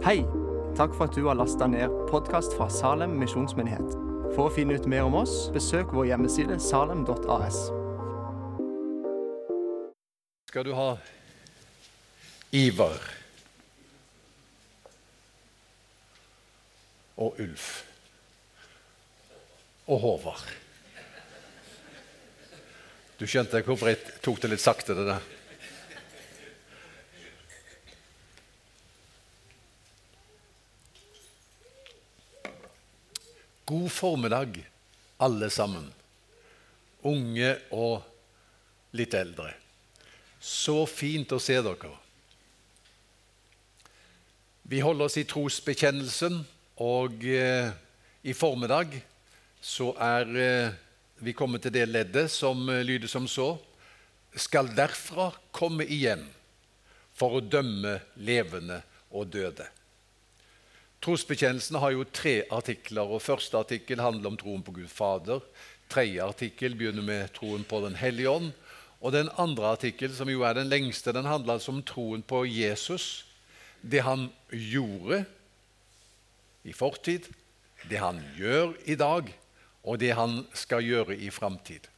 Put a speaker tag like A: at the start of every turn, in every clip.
A: Hei! Takk for at du har lasta ned podkast fra Salem misjonsmyndighet. For å finne ut mer om oss, besøk vår hjemmeside salem.as.
B: Skal du ha Ivar og Ulf og Håvard. Du skjønte hvorfor jeg tok det litt sakte, det der? God formiddag, alle sammen. Unge og litt eldre. Så fint å se dere. Vi holder oss i trosbekjennelsen, og eh, i formiddag så er eh, vi kommet til det leddet som eh, lyder som så Skal derfra komme igjen for å dømme levende og døde. Trosbekjennelsen har jo tre artikler. og Første artikkel handler om troen på Gud Fader. Tredje artikkel begynner med troen på Den hellige ånd. Og den andre artikkel, som jo er den lengste, den handler altså om troen på Jesus. Det han gjorde i fortid, det han gjør i dag, og det han skal gjøre i framtid.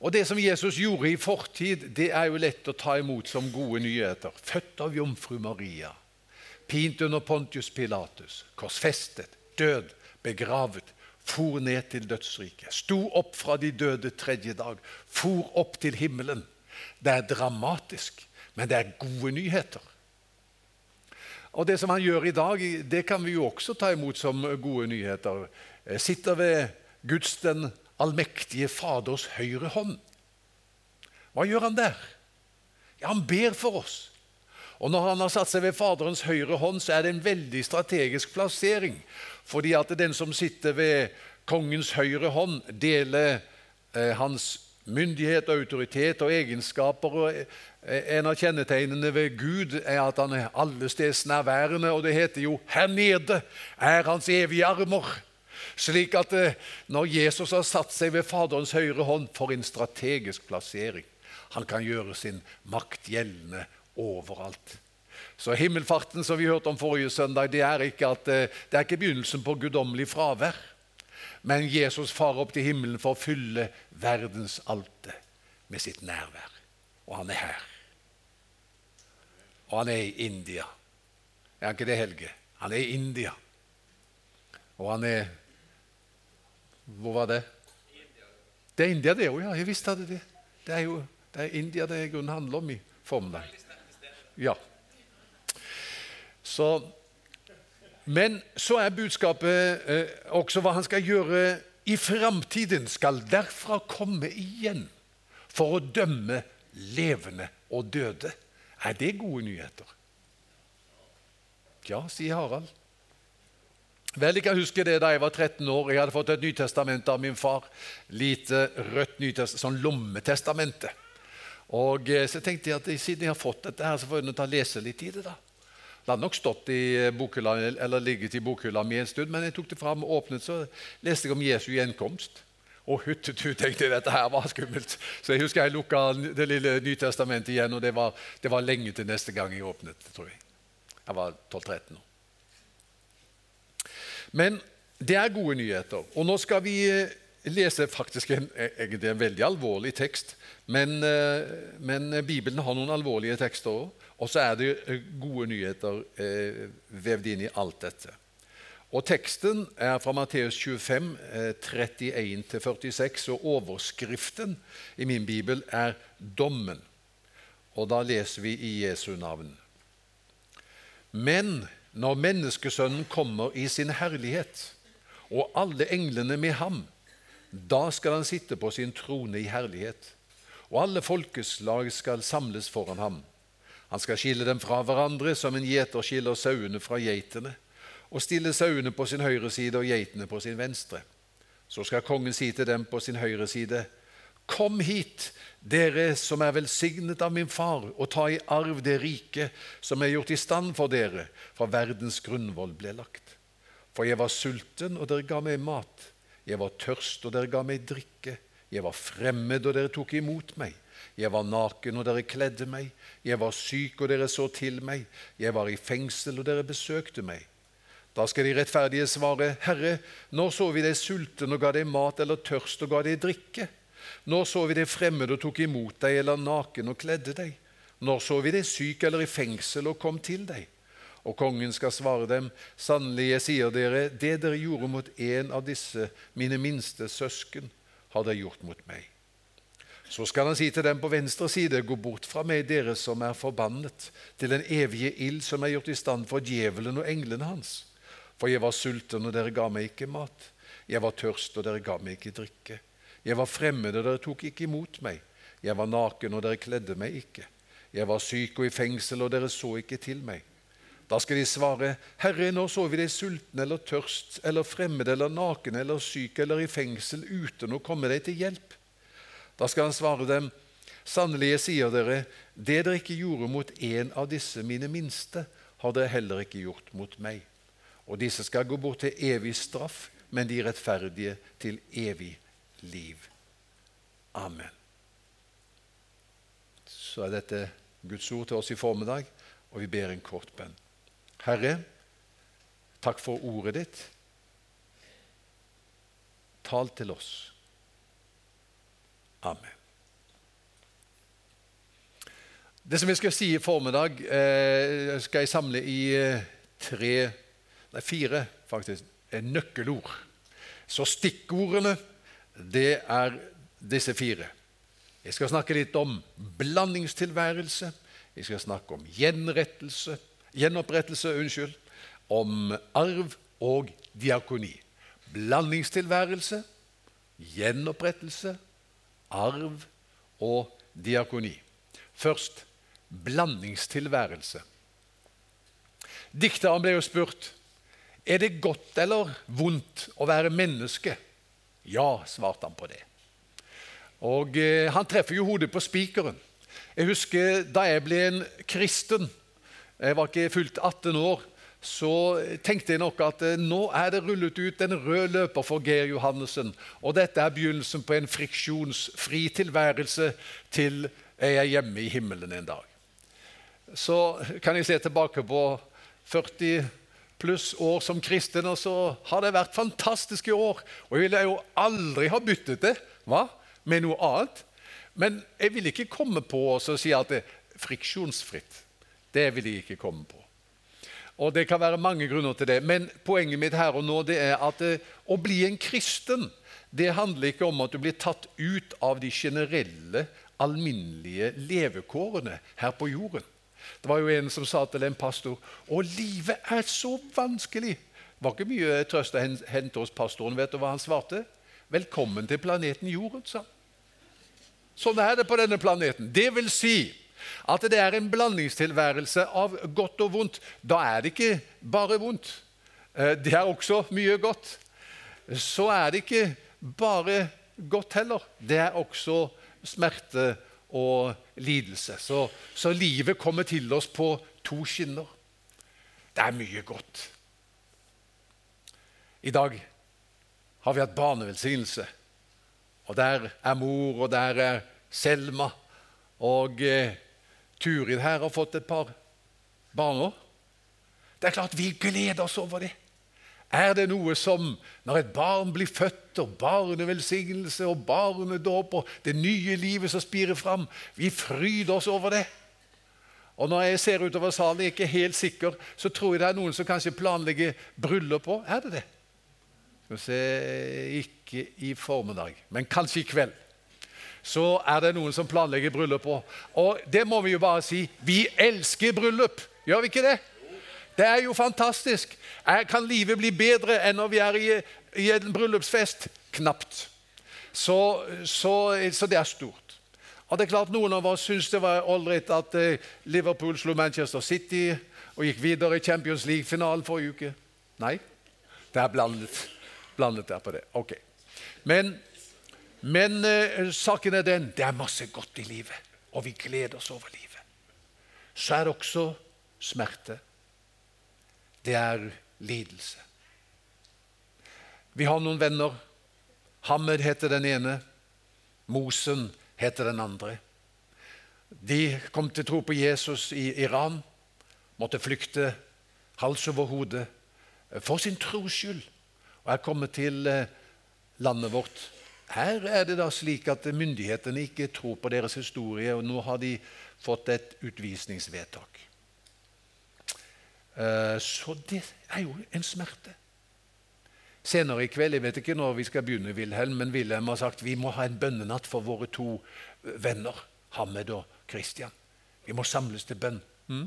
B: Og Det som Jesus gjorde i fortid, det er jo lett å ta imot som gode nyheter. Født av jomfru Maria pint under Pontius Pilatus, korsfestet, død, begravet, for ned til dødsriket, sto opp fra de døde tredje dag, for opp til himmelen. Det er dramatisk, men det er gode nyheter. Og Det som han gjør i dag, det kan vi jo også ta imot som gode nyheter. Sitter ved Guds den allmektige Faders høyre hånd. Hva gjør han der? Ja, Han ber for oss. Og Når han har satt seg ved Faderens høyre hånd, så er det en veldig strategisk plassering. Fordi at den som sitter ved kongens høyre hånd, deler eh, hans myndighet, autoritet og egenskaper. og eh, En av kjennetegnene ved Gud er at han er allestedsnærværende. Og det heter jo 'her nede er hans evige armer'. Slik at eh, når Jesus har satt seg ved Faderens høyre hånd, for en strategisk plassering. Han kan gjøre sin makt gjeldende overalt. Så himmelfarten som vi hørte om forrige søndag, det er ikke, at, eh, det er ikke begynnelsen på guddommelig fravær. Men Jesus farer opp til himmelen for å fylle verdens alte med sitt nærvær. Og han er her. Og han er i India. Er han ikke det, Helge? Han er i India. Og han er Hvor var det? Det er India, det òg, ja. Jeg visste det. Det er jo det er India det i grunnen handler om i formiddag. Ja. Så, men så er budskapet eh, også hva han skal gjøre i framtiden. Skal derfra komme igjen for å dømme levende og døde. Er det gode nyheter? Ja, sier Harald. Vel, Jeg kan huske det da jeg var 13 år. Jeg hadde fått et Nytestament av min far. Lite rødt nytestament, sånn lommetestamente. Og eh, Så tenkte jeg at siden jeg har fått dette, her, så får jeg ta lese litt i det. da. Det hadde nok stått i bokhylla, eller ligget i bokhylla mi en stund, men jeg tok det fram og åpnet, så leste jeg om Jesu gjenkomst. Og huttetu, tenkte jeg, dette her var skummelt. Så jeg husker jeg lukka det lille Nytestamentet igjen, og det var, det var lenge til neste gang jeg åpnet. tror Jeg Jeg var 12-13 år. Men det er gode nyheter. Og nå skal vi eh, lese faktisk en, egentlig en veldig alvorlig tekst. Men, eh, men Bibelen har noen alvorlige tekster òg. Og så er det eh, gode nyheter eh, vevd inn i alt dette. Og Teksten er fra Matteus 25, eh, 31-46, og overskriften i min bibel er 'Dommen'. Og da leser vi i Jesu navn. Men når Menneskesønnen kommer i sin herlighet, og alle englene med ham, da skal han sitte på sin trone i herlighet, og alle folkeslag skal samles foran ham. Han skal skille dem fra hverandre som en gjeter skiller sauene fra geitene, og stille sauene på sin høyre side og geitene på sin venstre. Så skal kongen si til dem på sin høyre side:" Kom hit, dere som er velsignet av min far, og ta i arv det rike som er gjort i stand for dere, fra verdens grunnvoll ble lagt. For jeg var sulten, og dere ga meg mat. Jeg var tørst, og dere ga meg drikke. Jeg var fremmed, og dere tok imot meg. Jeg var naken, og dere kledde meg. Jeg var syk, og dere så til meg. Jeg var i fengsel, og dere besøkte meg. Da skal de rettferdige svare, Herre, når så vi deg sulten og ga deg mat, eller tørst og ga deg drikke? Når så vi deg fremmed og tok imot deg, eller naken og kledde deg? Når så vi deg syk eller i fengsel og kom til deg? Og kongen skal svare dem, sannelig, jeg sier dere, det dere gjorde mot en av disse, mine minste søsken, har dere gjort mot meg. Så skal han si til dem på venstre side, gå bort fra meg, dere som er forbannet, til den evige ild som er gjort i stand for djevelen og englene hans. For jeg var sulten, og dere ga meg ikke mat. Jeg var tørst, og dere ga meg ikke drikke. Jeg var fremmed, og dere tok ikke imot meg. Jeg var naken, og dere kledde meg ikke. Jeg var syk og i fengsel, og dere så ikke til meg. Da skal de svare, Herre, nå så vi deg sulten eller tørst eller fremmed eller naken eller syk eller i fengsel uten å komme deg til hjelp? Da skal han svare dem, sannelig, jeg sier dere, det dere ikke gjorde mot en av disse mine minste, har dere heller ikke gjort mot meg. Og disse skal gå bort til evig straff, men de rettferdige til evig liv. Amen. Så er dette Guds ord til oss i formiddag, og vi ber en kort bønn. Herre, takk for ordet ditt. Tal til oss. Amen. Det som jeg skal si i formiddag, eh, skal jeg samle i eh, tre, nei fire faktisk, nøkkelord. Så stikkordene, det er disse fire. Jeg skal snakke litt om blandingstilværelse. Jeg skal snakke om gjenrettelse, gjenopprettelse, unnskyld, om arv og diakoni. Blandingstilværelse, gjenopprettelse arv og diakoni. Først blandingstilværelse. Dikteren ble jo spurt er det godt eller vondt å være menneske. Ja, svarte han på det. Og eh, Han treffer jo hodet på spikeren. Jeg husker da jeg ble en kristen. Jeg var ikke fullt 18 år så tenkte jeg nok at eh, nå er det rullet ut en rød løper for Geir Johannessen. Og dette er begynnelsen på en friksjonsfri tilværelse til jeg er hjemme i himmelen en dag. Så kan jeg se tilbake på 40 pluss år som kristen, og så har det vært fantastiske år. Og jeg ville jo aldri ha byttet det hva? med noe annet. Men jeg vil ikke komme på å si at det er friksjonsfritt. Det vil jeg ikke komme på. Og Det kan være mange grunner til det, men poenget mitt her og nå det er at eh, å bli en kristen det handler ikke om at du blir tatt ut av de generelle, alminnelige levekårene her på jorden. Det var jo en som sa til en pastor å livet er så vanskelig. Det var ikke mye trøst å hente hos pastoren. Vet du hva han svarte? Velkommen til planeten Jorden, sa han. Sånn er det på denne planeten. Det vil si at det er en blandingstilværelse av godt og vondt. Da er det ikke bare vondt. Eh, det er også mye godt. Så er det ikke bare godt heller. Det er også smerte og lidelse. Så, så livet kommer til oss på to skinner. Det er mye godt. I dag har vi hatt barnevelsignelse. Og der er mor, og der er Selma. Og eh, Turid her har fått et par barn. Det er klart vi gleder oss over det. Er det noe som når et barn blir født, og barnevelsignelse og barnedåp og det nye livet som spirer fram Vi fryder oss over det. Og Når jeg ser utover salen, jeg er ikke helt sikker, så tror jeg det er noen som kanskje planlegger bryllup på. Er det det? Skal vi se Ikke i formiddag, men kanskje i kveld så er det noen som planlegger bryllup. Og det må vi jo bare si. Vi elsker bryllup. Gjør vi ikke det? Det er jo fantastisk. Kan livet bli bedre enn når vi er i, i en bryllupsfest? Knapt. Så, så, så, det er stort. Og det er klart Noen av oss syns det var ålreit at eh, Liverpool slo Manchester City og gikk videre i Champions League-finalen forrige uke. Nei, det er blandet, blandet der på det. Ok. Men men eh, saken er den det er masse godt i livet, og vi gleder oss over livet. Så er det også smerte. Det er lidelse. Vi har noen venner. Hammed heter den ene. Mosen heter den andre. De kom til tro på Jesus i Iran, måtte flykte hals over hode for sin tros skyld. Og er kommet til eh, landet vårt. Her er det da slik at myndighetene ikke tror på deres historie, og nå har de fått et utvisningsvedtak. Eh, så det er jo en smerte. Senere i kveld, jeg vet ikke når vi skal begynne, Wilhelm, men Wilhelm har sagt vi må ha en bønnenatt for våre to venner, Hammed og Christian. Vi må samles til bønn. Mm?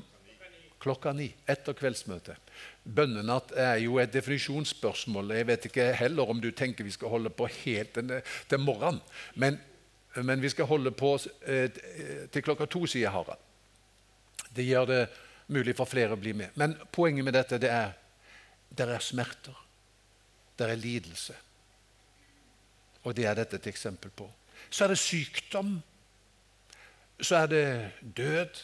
B: Klokka ni etter kveldsmøtet. Bønnenatt er jo et definisjonsspørsmål. Jeg vet ikke heller om du tenker vi skal holde på helt til morgenen. Men, men, vi skal holde på eh, til klokka to, sier Harald. Det gjør det mulig for flere å bli med. Men poenget med dette det er det er smerter. Det er lidelse. Og det er dette et eksempel på. Så er det sykdom. Så er det død.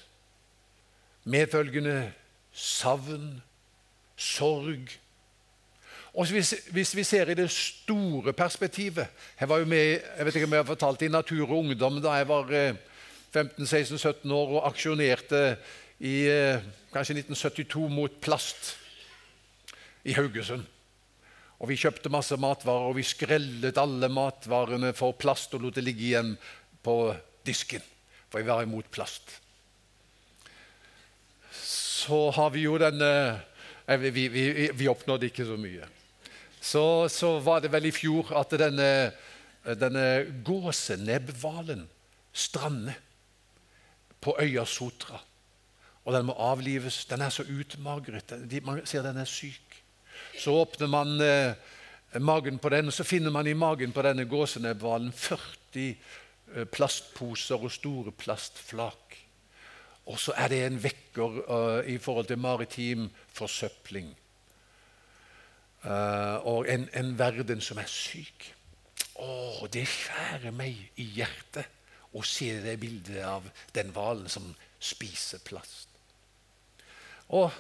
B: Medfølgende savn, sorg. Og hvis, hvis, vi ser i det store perspektivet Jeg var jo med jeg vet ikke om jeg har fortalt i Natur og Ungdom da jeg var 15-16-17 eh, år og aksjonerte i eh, kanskje 1972 mot plast i Haugesund. Og Vi kjøpte masse matvarer, og vi skrellet alle matvarene for plast og lot det ligge igjen på disken, for vi var imot plast. Så har vi jo denne eh, vi, vi, vi, vi oppnådde ikke så mye. Så, så, var det vel i fjor at denne, denne gåsenebbhvalen strander på øya Sotra. Og den må avlives. Den er så utmagret. Man ser den er syk. Så åpner man eh, magen på den, og så finner man i magen på denne gåsenebbhvalen 40 eh, plastposer og store plastflak. Og så er det en vekker uh, i forhold til maritim forsøpling. Uh, og en, en, verden som er syk. Å, det skjærer meg i hjertet å se det bildet av den hvalen som spiser plast. Og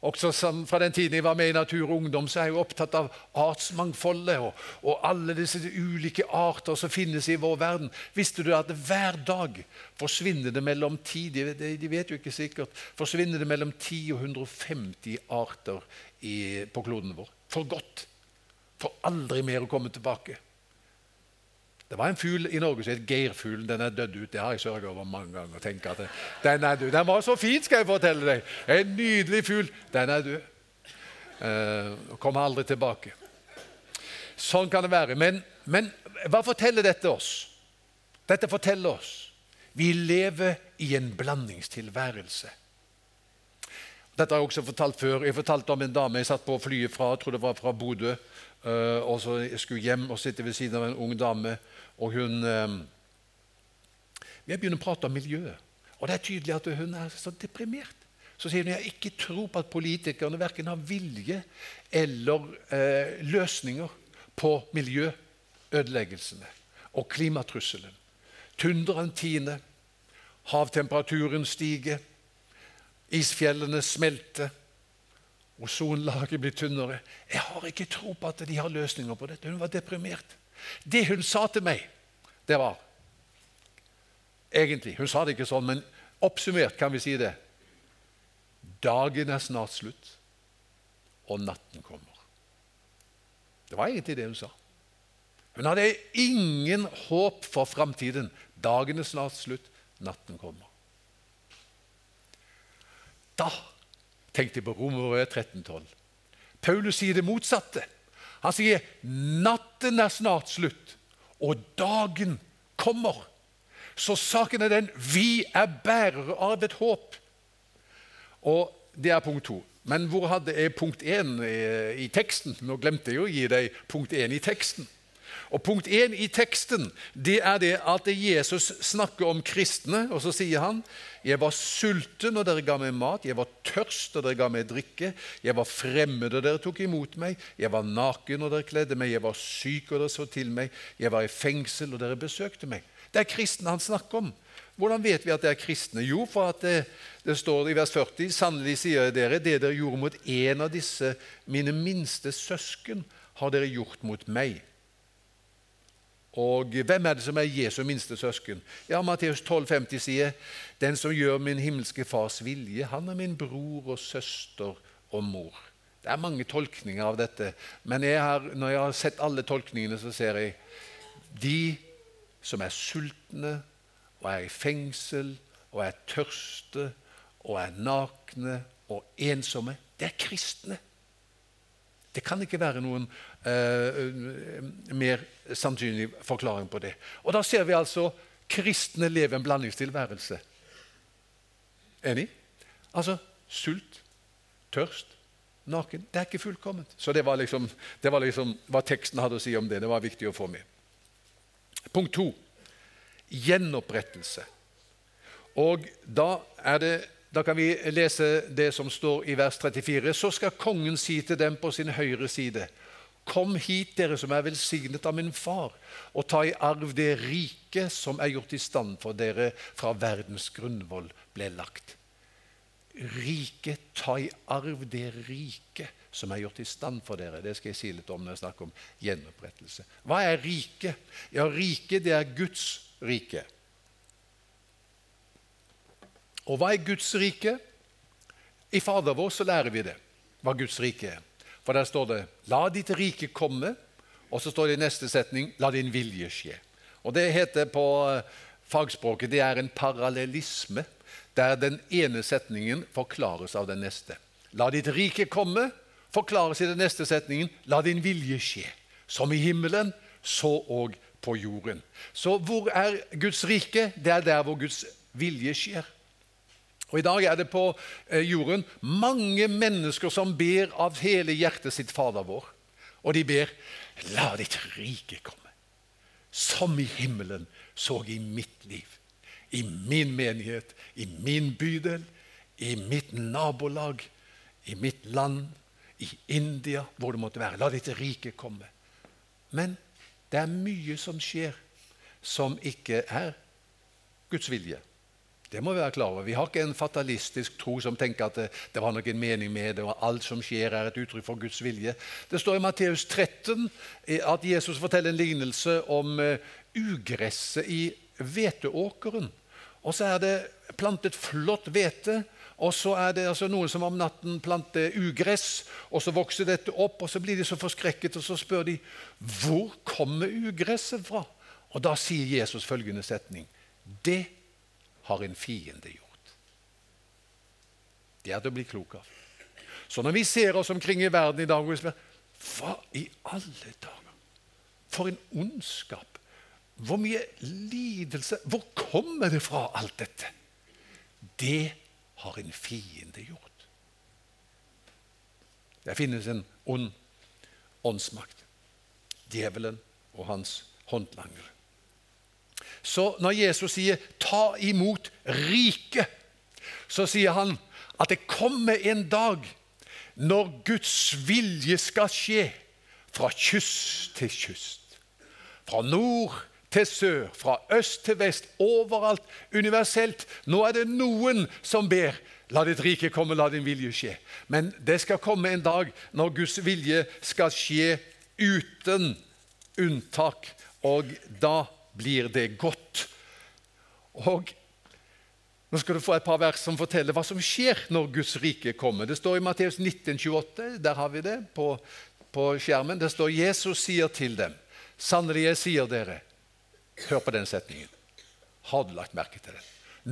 B: også som fra den tiden jeg var med i Natur og Ungdom, så er jeg opptatt av artsmangfoldet og, og, alle disse ulike arter som finnes i vår verden. Visste du at hver dag forsvinner det mellom 10 de, de vet jo ikke sikkert, forsvinner det mellom 10 og 150 arter i, på kloden vår. For godt. For aldri mer å komme tilbake. Det var en fugl i Norge som het geirfuglen. Den er dødd ut. Det har jeg sørget over mange ganger. tenker at Den er død. Den var så fin, skal jeg fortelle deg! En nydelig fugl. Den er død. Uh, kommer aldri tilbake. Sånn kan det være. Men, men hva forteller dette oss? Dette forteller oss vi lever i en blandingstilværelse. Dette har jeg også fortalt før. Jeg fortalte om en dame jeg satt på flyet fra jeg tror det var fra Bodø. Uh, og så skulle hjem og sitte ved siden av en ung dame. Og hun uh, Vi har begynt å prate om miljøet. Og det er tydelig at hun er så deprimert. Så sier hun jeg ikke tror på at politikerne verken har vilje eller eh, løsninger på miljøødeleggelsene og klimatrusselen. Tundraen tiner, havtemperaturen stiger, isfjellene smelter. Ozonlaget blir tynnere. Jeg har ikke tro på at de har løsninger på dette. Hun var deprimert. Det hun sa til meg, det var Egentlig, Hun sa det ikke sånn, men oppsummert kan vi si det. Dagen er snart slutt, og natten kommer. Det var egentlig det hun sa. Hun hadde ingen håp for framtiden. Dagen er snart slutt, natten kommer. Da tenkte jeg på Romerbrevet 13,12. Paulus sier det motsatte. Han sier natten er snart slutt, og dagen kommer. Så saken er den vi er bærere av et håp. Og det er punkt to. Men hvor hadde jeg punkt én i, i teksten? Nå glemte jeg å gi deg punkt én i teksten. Og Punkt 1 i teksten det er det at Jesus snakker om kristne. og Så sier han jeg var sulten, og dere ga meg mat. Jeg var tørst, og dere ga meg drikke. Jeg var fremmed, og dere tok imot meg. Jeg var naken, og dere kledde meg. Jeg var syk, og dere så til meg. Jeg var i fengsel, og dere besøkte meg. Det er kristne han snakker om. Hvordan vet vi at det er kristne? Jo, for at det, det står i vers 40.: Sannelig sier jeg dere, det dere gjorde mot en av disse mine minste søsken, har dere gjort mot meg. Og hvem er det som er Jesu minste søsken? Ja, Matteus 12,50 sier den som gjør min himmelske fars vilje, han er min bror og søster og mor. Det er mange tolkninger av dette, men jeg har, når jeg har sett alle tolkningene, så ser jeg de som er sultne og er i fengsel og er tørste og er nakne og ensomme, det er kristne. Det kan ikke være noen uh, mer sannsynlig forklaring på det. Og Da ser vi altså kristne leve en blandingstilværelse. Enig? Altså sult, tørst, naken. Det er ikke fullkomment. Så det var liksom, det var liksom hva teksten hadde å si om det. Det var viktig å få med. Punkt to gjenopprettelse. Og da, er det, da, kan vi lese det som står i vers 34. Så skal kongen si til dem på sin høyre side.: Kom hit, dere som er velsignet av min far, og ta i arv det rike som er gjort i stand for dere fra verdens grunnvoll ble lagt. Rike, ta i arv det rike som er gjort i stand for dere. Det skal jeg si litt om når jeg snakker om gjenopprettelse. Hva er rike? Ja, rike det er Guds rike. Og hva er Guds rike? I Fader vår så lærer vi det, hva Guds rike er. For der står det 'La ditt rike komme', og så står det i neste setning 'La din vilje skje'. Og Det heter på eh, fagspråket det er en parallellisme, der den ene setningen forklares av den neste. La ditt rike komme forklares i den neste setningen La din vilje skje, som i himmelen, så òg på jorden. Så hvor er Guds rike? Det er der hvor Guds vilje skjer. Og I dag er det på eh, jorden mange mennesker som ber av hele hjertet sitt Fader vår. Og de ber La ditt rike komme, som i himmelen, så i mitt liv. I min menighet, i min bydel, i mitt nabolag, i mitt land, i India, hvor det måtte være. La ditt rike komme. Men det er mye som skjer som ikke er Guds vilje. Det må vi være klar over. Vi har ikke en fatalistisk tro som tenker at det, det var noen mening med det, og alt som skjer, er et uttrykk for Guds vilje. Det står i Matteus 13 at Jesus forteller en lignelse om uh, ugresset i hveteåkeren. Og så er det plantet flott hvete. Og så er det altså noen som om natten planter ugress, og så vokser dette opp, og så blir de så forskrekket, og så spør de hvor kommer ugresset fra? Og da sier Jesus følgende setning. Det har en fiende gjort. Det er det å bli klok av. Så når vi ser oss omkring i verden i dag og spør hva i alle dager? For en ondskap! Hvor mye lidelse Hvor kommer det fra, alt dette? Det har en fiende gjort. Det finnes en ond åndsmakt. Djevelen og hans håndlangere. Så når Jesus sier 'ta imot riket', så sier han at det kommer en dag når Guds vilje skal skje fra kyst til kyst. Fra nord til sør, fra øst til vest, overalt, universelt. Nå er det noen som ber La ditt rike komme, la din vilje skje. Men det skal komme en dag når Guds vilje skal skje uten unntak. Og da blir det godt. Og Nå skal du få et par vers som forteller hva som skjer når Guds rike kommer. Det står i Matteus 19, 28, der har vi det på, på skjermen. Det står Jesus sier til dem, sannelig jeg sier dere Hør på den setningen. Har du lagt merke til den?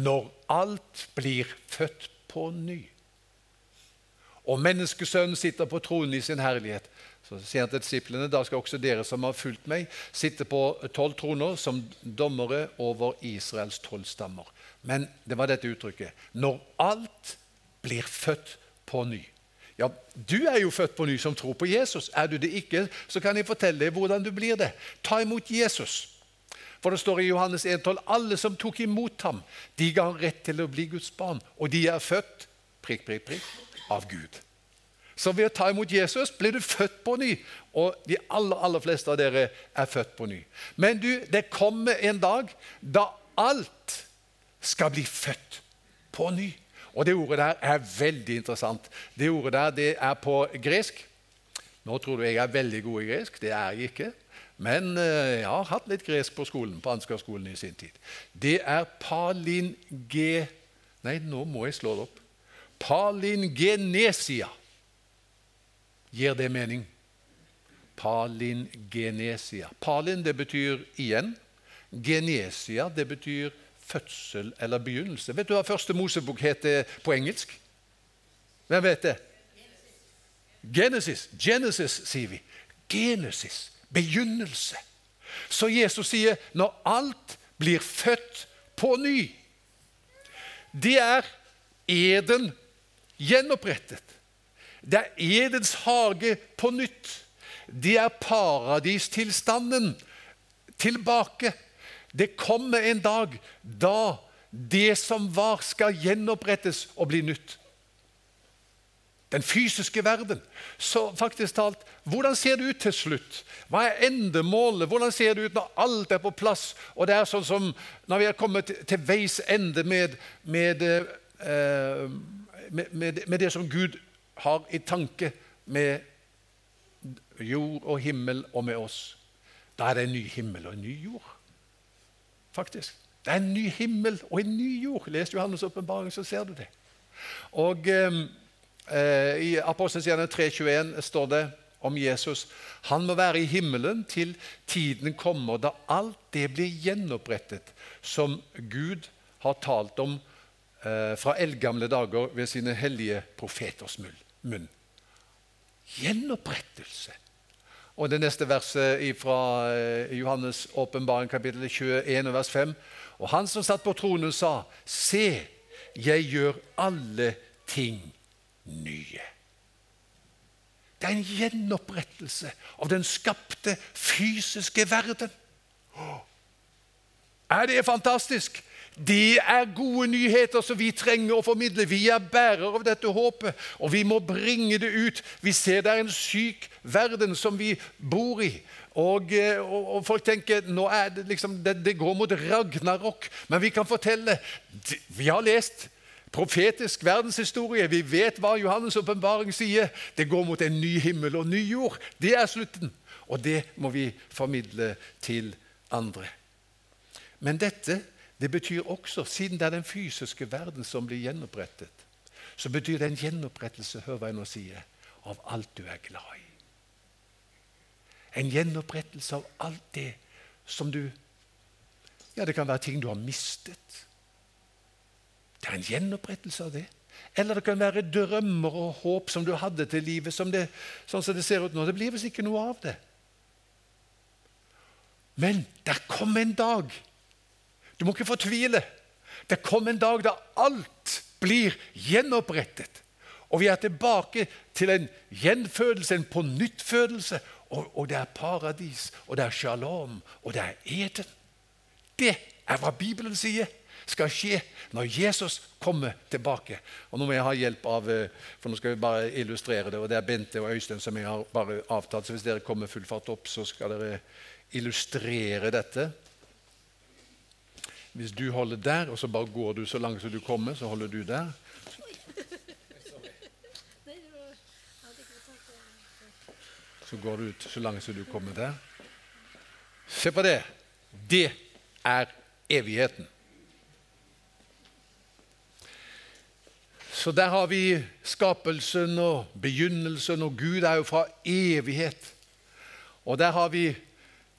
B: Når alt blir født på ny, og menneskesønnen sitter på tronen i sin herlighet, så sier han til disiplene da skal også dere som har fulgt meg, sitte på tolv troner som dommere over Israels tolv stammer. Men det var dette uttrykket når alt blir født på ny. Ja, Du er jo født på ny som tror på Jesus. Er du det ikke, så kan jeg fortelle deg hvordan du blir det. Ta imot Jesus. For det står i Johannes 1,12.: Alle som tok imot ham, de ga rett til å bli Guds barn. Og de er født prikk, prikk, prikk, av Gud. Så ved å ta imot Jesus blir du født på ny. Og de aller, aller fleste av dere er født på ny. Men du, det kommer en dag da alt skal bli født på ny. Og det ordet der er veldig interessant. Det ordet der det er på gresk. Nå tror du jeg er veldig god i gresk. Det er jeg ikke. Men eh, jeg har hatt litt gresk på skolen, på Ansgar-skolen i sin tid. Det er palinge... Nei, nå må jeg slå det opp. Palingenesia. Gir det mening? Palingenesia. Palin det betyr igjen. Genesia det betyr fødsel eller begynnelse. Vet du hva første Mosebok heter på engelsk? Hvem vet det? Genesis. Genesis, sier vi. Genesis. Begynnelse. Så Jesus sier når alt blir født på ny Det er eden gjenopprettet. Det er Edens hage på nytt. Det er paradistilstanden tilbake. Det kommer en dag da det som var, skal gjenopprettes og bli nytt. Den fysiske verden. Så faktisk talt, hvordan ser det ut til slutt? Hva er endemålet? Hvordan ser det ut når alt er på plass? Og det er sånn som når vi har kommet til veis ende med, med, eh, med, med det som Gud har i tanke med jord og himmel og med oss. Da er det en ny himmel og en ny jord. Faktisk. Det er en ny himmel og en ny jord. Les Johannes' åpenbaring, så ser du det. Og eh, eh I Apostelens 3,21 står det om Jesus. Han må være i himmelen til tiden kommer da alt det blir gjenopprettet som Gud har talt om eh, fra eldgamle dager ved sine hellige profeters munn. Gjenopprettelse. Og det neste verset fra eh, Johannes' åpenbaring, kapittel 21, vers 5. Og han som satt på tronen, sa, Se, jeg gjør alle ting nye. Det er en gjenopprettelse av den skapte fysiske verden. Er det fantastisk? Det er gode nyheter som vi trenger å formidle. Vi er bærer av dette håpet, og vi må bringe det ut. Vi ser det er en syk verden som vi bor i. Og, eh, og, og folk tenker nå er det liksom, det, det går mot ragnarok. Men vi kan fortelle Vi har lest profetisk verdenshistorie. Vi vet hva Johannes' åpenbaring sier. Det går mot en ny himmel og ny jord. Det er slutten. Og det må vi formidle til andre. Men dette det betyr også, siden det er den fysiske verden som blir gjenopprettet, så betyr det en gjenopprettelse hør hva jeg nå sier, av alt du er glad i. En gjenopprettelse av alt det som du Ja, det kan være ting du har mistet. Det er en gjenopprettelse av det. Eller det kan være drømmer og håp som du hadde til livet, som det, sånn som det ser ut nå. Det blir visst ikke noe av det. Men der kom en dag du må ikke fortvile. Det kommer en dag da alt blir gjenopprettet. Og vi er tilbake til en gjenfødelse, en pånyttfødelse. Og, og det er paradis, og det er shalom, og det er eden. Det er hva Bibelen sier skal skje når Jesus kommer tilbake. Og Nå må jeg ha hjelp av eh, for nå skal vi bare illustrere det. og Det er Bente og Øystein som jeg har bare avtalt. så Hvis dere kommer full fart opp, så skal dere illustrere dette. Hvis du holder der, og så bare går du så langt som du kommer, så holder du der. Så går du ut så langt som du kommer der. Se på det. Det er evigheten. Så der har vi skapelsen og begynnelsen, og Gud er jo fra evighet. Og der har vi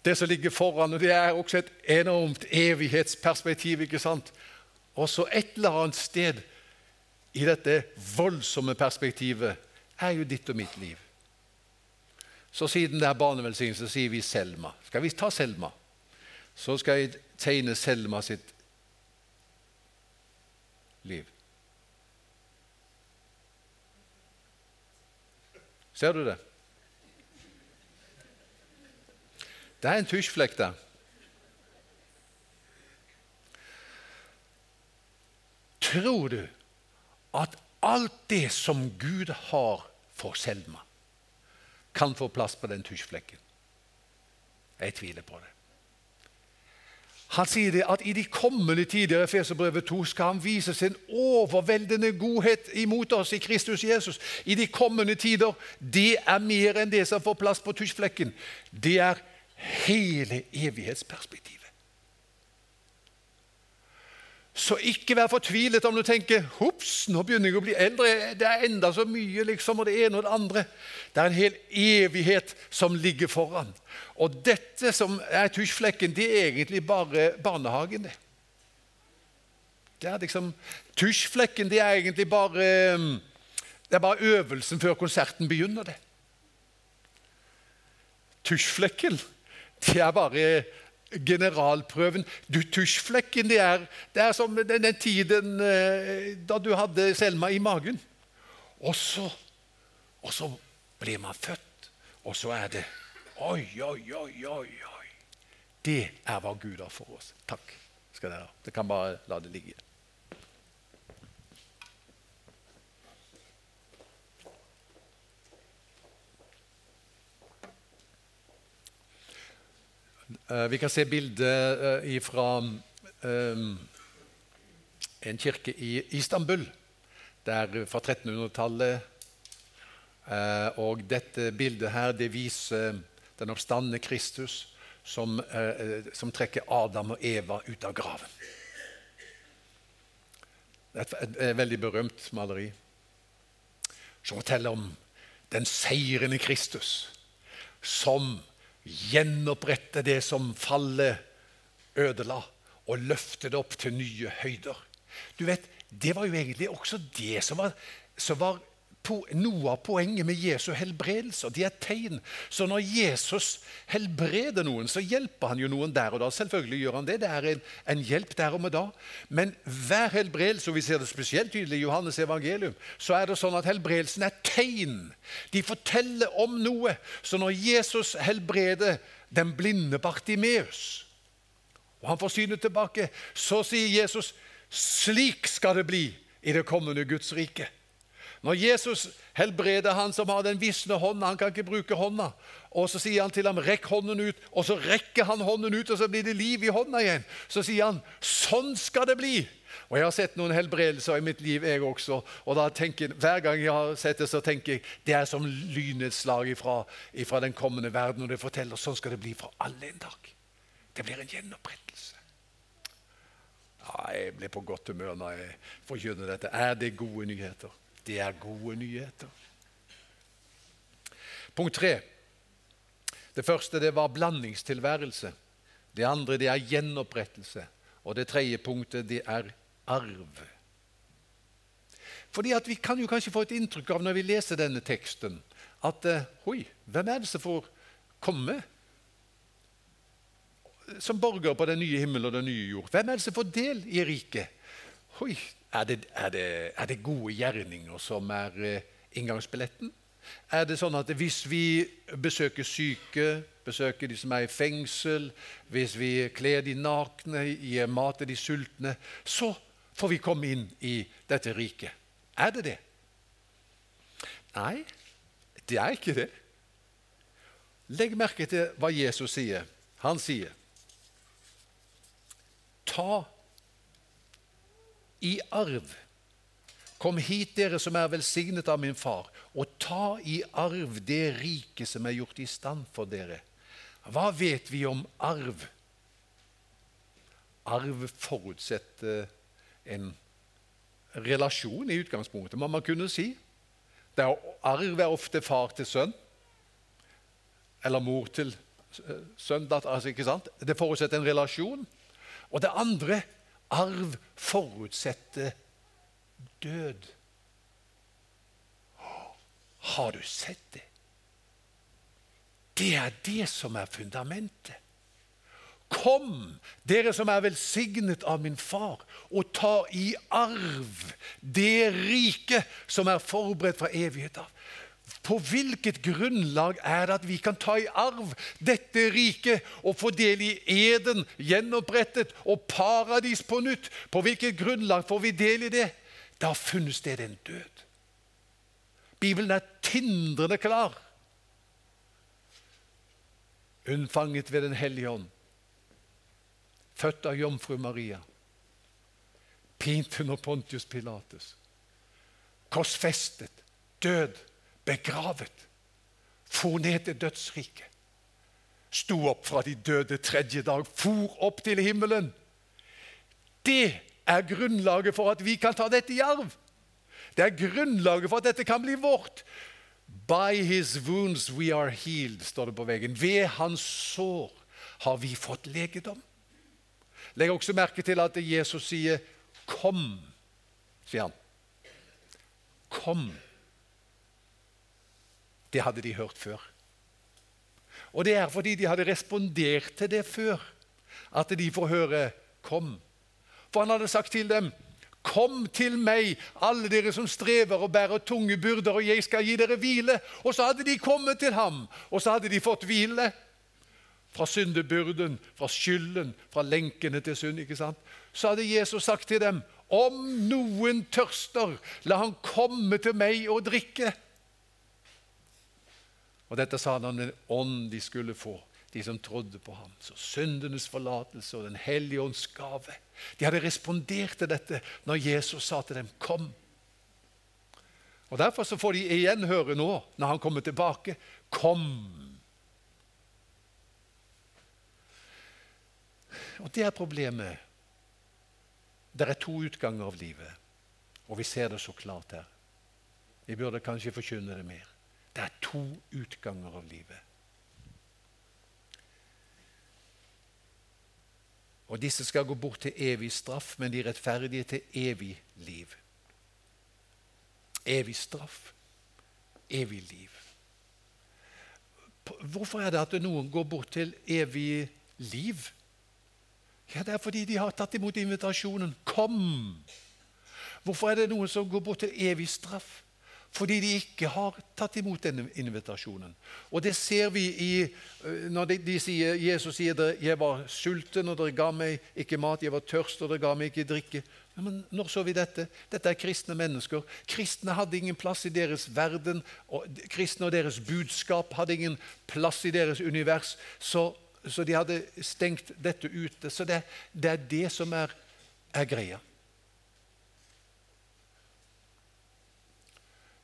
B: det som ligger foran. og Det er også et enormt evighetsperspektiv. ikke sant? Og så et eller annet sted i dette voldsomme perspektivet er jo ditt og mitt liv. Så siden det er barnevelsignelse, sier vi Selma. Skal vi ta Selma? Så skal jeg tegne Selma sitt liv. Ser du det? Det er en tusjflekk der. Tror du at alt det som Gud har for Selma, kan få plass på den tusjflekken? Jeg tviler på det. Han sier det at i de kommende tider i Feserbrevet 2 skal han vise sin overveldende godhet imot oss i Kristus Jesus. I de kommende tider, Det er mer enn det som får plass på tusjflekken. Det er hele evighetsperspektivet. Så ikke vær fortvilet om du tenker hops, nå begynner jeg å bli eldre. Det er enda så mye, liksom, og det ene og det andre. Det er en hel evighet som ligger foran. Og dette som er tusjflekken, det er egentlig bare barnehagen. det. Det er liksom, Tusjflekken det er egentlig bare, det er bare øvelsen før konserten begynner. det. Tusjflekken det er bare generalprøven. Du, tusjflekken det er, det er som den, den tiden eh, da du hadde Selma i magen. Og så, og så blir man født, og så er det Oi, oi, oi, oi. oi. Det er hva Gud har for oss. Takk skal dere ha. Det kan bare la det ligge. Vi kan se bildet eh, fra um, en kirke i Istanbul, der fra 1300-tallet. Og dette bildet her, det viser den oppstandende Kristus som, som, trekker Adam og Eva ut av graven. Det er et veldig berømt maleri som forteller om den seirende Kristus som gjenopprette det som fallet ødela, og løfte det opp til nye høyder. Du vet, Det var jo egentlig også det som var, som var noe av poenget med Jesu helbredelser. De er tegn. Så når Jesus helbreder noen, så hjelper han jo noen der og da. Selvfølgelig gjør han det. Det er en, en hjelp der og med da. Men hver helbredelse, og vi ser det spesielt tydelig i Johannes evangelium, så er det sånn at helbredelsen er tegn. De forteller om noe. Så når Jesus helbreder den blinde Bartimeus, og han får synet tilbake, så sier Jesus slik skal det bli i det kommende Guds rike. Når Jesus helbreder han som har den visne hånda, han kan ikke bruke hånda, og så sier han til ham 'rekk hånden ut', og så rekker han hånden ut, og så blir det liv i hånda igjen. Så sier han 'sånn skal det bli'. Og Jeg har sett noen helbredelser i mitt liv, jeg også. og da tenker, Hver gang jeg har sett det, så tenker jeg det er som lynnedslag ifra, ifra den kommende verden. Og det forteller sånn skal det bli for alle en dag. Det blir en gjenopprettelse. Ja, jeg blir på godt humør når jeg forkynner dette. Er det gode nyheter? Det er gode nyheter. Punkt tre. Det første det var blandingstilværelse. Det andre det er gjenopprettelse. Og det tredje punktet det er arv. Fordi at Vi kan jo kanskje få et inntrykk av når vi leser denne teksten, at Oi, hvem er det som får komme som borger på den nye himmel og den nye jord? Hvem er det som får del i riket? Oi, er det, er, det, er det, gode gjerninger som er eh, inngangsbilletten? Er det sånn at hvis vi besøker syke, besøker de som er i fengsel, hvis vi kler de nakne, gir mat til de sultne, så får vi komme inn i dette riket? Er det det? Nei, det er ikke det. Legg merke til hva Jesus sier. Han sier Ta i arv. Kom hit, dere som er velsignet av min far, og ta i arv det rike som er gjort i stand for dere. Hva vet vi om arv? Arv forutsetter en relasjon i utgangspunktet, må man kunne si. Er, arv er ofte far til sønn, eller mor til sønn. Altså, ikke sant? Det forutsetter en relasjon. Og det andre Arv forutsetter død. Har du sett det? Det er det som er fundamentet. Kom, dere som er velsignet av min far, og ta i arv det riket som er forberedt fra evighet av. På hvilket grunnlag er det at vi kan ta i arv dette riket og få del i eden gjenopprettet og paradis på nytt? På hvilket grunnlag får vi del i det? Da har funnet sted en død. Bibelen er tindrende klar. Unnfanget ved Den hellige ånd. Født av jomfru Maria. Pint under Pontius Pilatus. Korsfestet. Død begravet, for ned til dødsriket. sto opp fra de døde tredje dag, for opp til himmelen. Det er grunnlaget for at vi kan ta dette i arv. Det er grunnlaget for at dette kan bli vårt. By his wounds we are healed, står det på veggen. Ved hans sår har vi fått legedom. Legg også merke til at Jesus sier 'kom', sier han. Kom. Det hadde de hørt før. Og det er fordi de hadde respondert til det før, at de får høre 'kom'. For han hadde sagt til dem Kom til meg, alle dere som strever og bærer tunge byrder, og jeg skal gi dere hvile. Og så hadde de kommet til ham, og så hadde de fått hvile. Fra syndebyrden, fra skylden, fra lenkene til synd. ikke sant? Så hadde Jesus sagt til dem, om noen tørster, la han komme til meg og drikke. Og dette sa han om den ånd de skulle få, de som trodde på ham. Så syndenes forlatelse og Den hellige ånds gave. De hadde respondert til dette når Jesus sa til dem 'kom'. Og Derfor så får de igjen høre nå, når han kommer tilbake, 'kom'. Og Det er problemet. Det er to utganger av livet, og vi ser det så klart her. Vi burde kanskje forkynne det mer. Det er to utganger av livet. Og disse skal gå bort til evig straff, men de rettferdige til evig liv. Evig straff, evig liv. Hvorfor er det at noen går bort til evig liv? Ja, Det er fordi de har tatt imot invitasjonen. Kom! Hvorfor er det noen som går bort til evig straff? Fordi de ikke har tatt imot denne invitasjonen. Og Det ser vi i, øh, når de, de sier, Jesus sier at 'jeg var sulten, og dere ga meg ikke mat', 'jeg var tørst, og dere ga meg ikke drikke'. Men Når så vi dette? Dette er kristne mennesker. Kristne hadde ingen plass i deres verden. og Kristne og deres budskap hadde ingen plass i deres univers. Så, så de hadde stengt dette ute. Så det, det er det som er, er greia.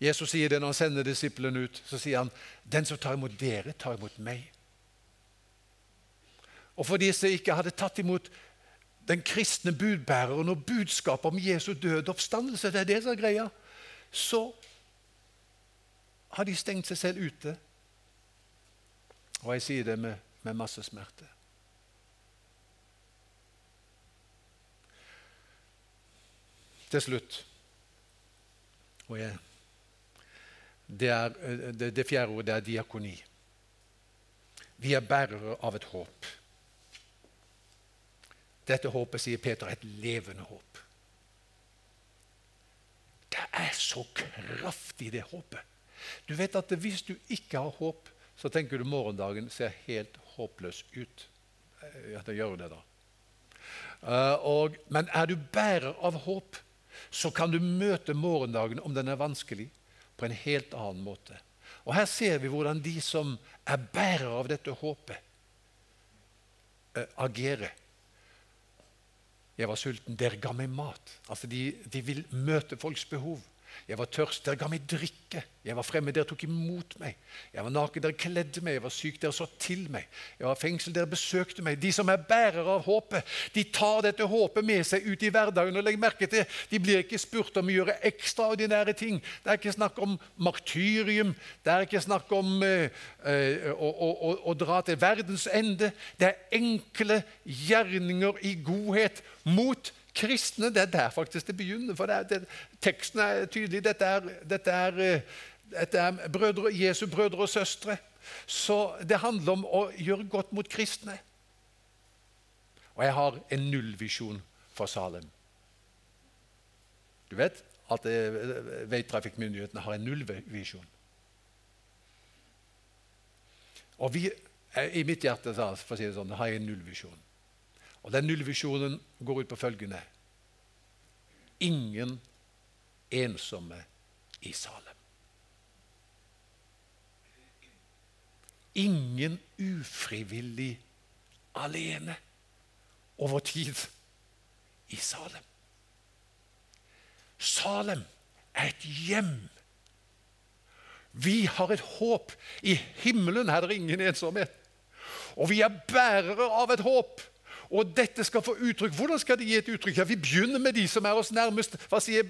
B: Jesus sier det når han sender disiplene ut. Så sier han, 'Den som tar imot dere, tar imot meg'. Og for de som ikke hadde tatt imot den kristne budbæreren og budskapet om Jesu død oppstandelse, det er det som er greia, så har de stengt seg selv ute. Og jeg sier det med, med masse smerte. Til slutt og jeg det, er, eh, det, det fjerde ordet er diakoni. Vi er bærere av et håp. Dette håpet, sier Peter, er et levende håp. Det er så kraftig, det håpet. Du vet at Hvis du ikke har håp, så tenker du morgendagen ser helt håpløs ut. Eh, ja, det gjør det, da. Uh, og, men er du bærer av håp, så kan du møte morgendagen om den er vanskelig på en helt annen måte. Og Her ser vi hvordan de som er bærere av dette håpet, uh, agerer. Jeg var sulten, dere ga meg mat. Altså de, de vil møte folks behov. Jeg var tørst, dere ga meg drikke. Jeg var fremme, dere tok imot meg. Jeg var naken, dere kledde meg. Jeg var syk, dere så til meg. Jeg var fengsel, dere besøkte meg. De som er bærere av håpet, de tar dette håpet med seg ut i hverdagen. og legg merke til, De blir ikke spurt om å gjøre ekstraordinære ting. Det er ikke snakk om martyrium. Det er ikke snakk om uh, uh, å, å, å dra til verdens ende. Det er enkle gjerninger i godhet mot kristne. Det er der faktisk det begynner. for det er, det, Teksten er tydelig. Dette er, dette er, eh, dette er brødre, Jesu brødre og søstre. Så det handler om å gjøre godt mot kristne. Og jeg har en nullvisjon for Salem. Du vet at eh, veitrafikkmyndighetene har en nullvisjon. Og vi, eh, I mitt hjerte for å si det sånn, har jeg en nullvisjon. Og Den nullvisjonen går ut på følgende Ingen ensomme i Salem. Ingen ufrivillig alene over tid i Salem. Salem er et hjem. Vi har et håp. I himmelen er det ingen ensomhet. Og vi er bærere av et håp. Og dette skal få uttrykk. Hvordan skal det gi et uttrykk? Ja, Vi begynner med de som er oss nærmest. Hva sier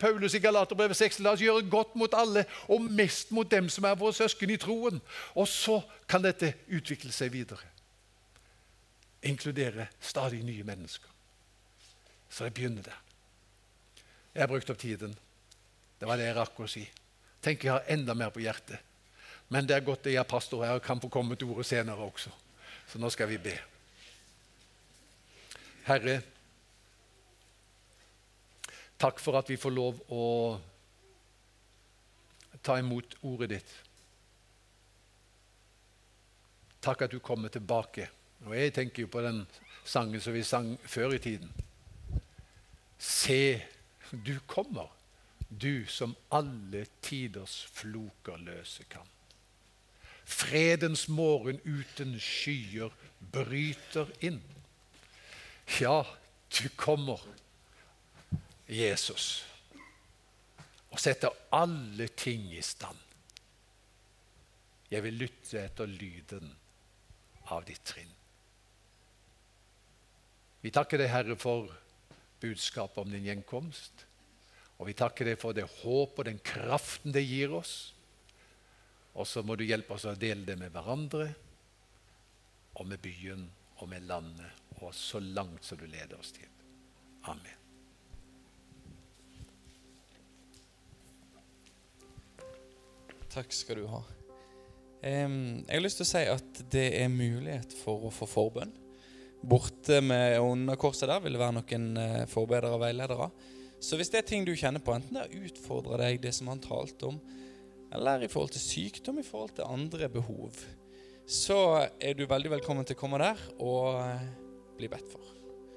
B: Paulus i Galaterbrevet 6? La oss gjøre godt mot alle, og mest mot dem som er våre søsken i troen. Og så kan dette utvikle seg videre. Inkludere stadig nye mennesker. Så det begynner der. Jeg har brukt opp tiden. Det var det jeg rakk å si. Tenk jeg har enda mer på hjertet. Men det er godt jeg er pastor her og kan få komme til ordet senere også. Så nå skal vi be. Herre, takk for at vi får lov å ta imot ordet ditt. Takk at du kommer tilbake. Og Jeg tenker jo på den sangen som vi sang før i tiden. Se, du kommer, du som alle tiders floker løse kan. Fredens morgen uten skyer bryter inn. Ja, du kommer, Jesus, og setter alle ting i stand. Jeg vil lytte etter lyden av ditt trinn. Vi takker deg, Herre, for budskapet om din gjenkomst. Og vi takker deg for det håp og den kraften det gir oss. Og så må du hjelpe oss å dele det med hverandre og med byen og med landet og så langt som du leder oss til. Amen.
C: Takk skal du ha. jeg har lyst til å si at det er mulighet for å få forbønn. Borte med under korset der vil det være noen uh, forbedere og veiledere. Så hvis det er ting du kjenner på, enten det utfordrer deg, det som han talte om, eller i forhold til sykdom, i forhold til andre behov, så er du veldig velkommen til å komme der og uh, bli bedt for.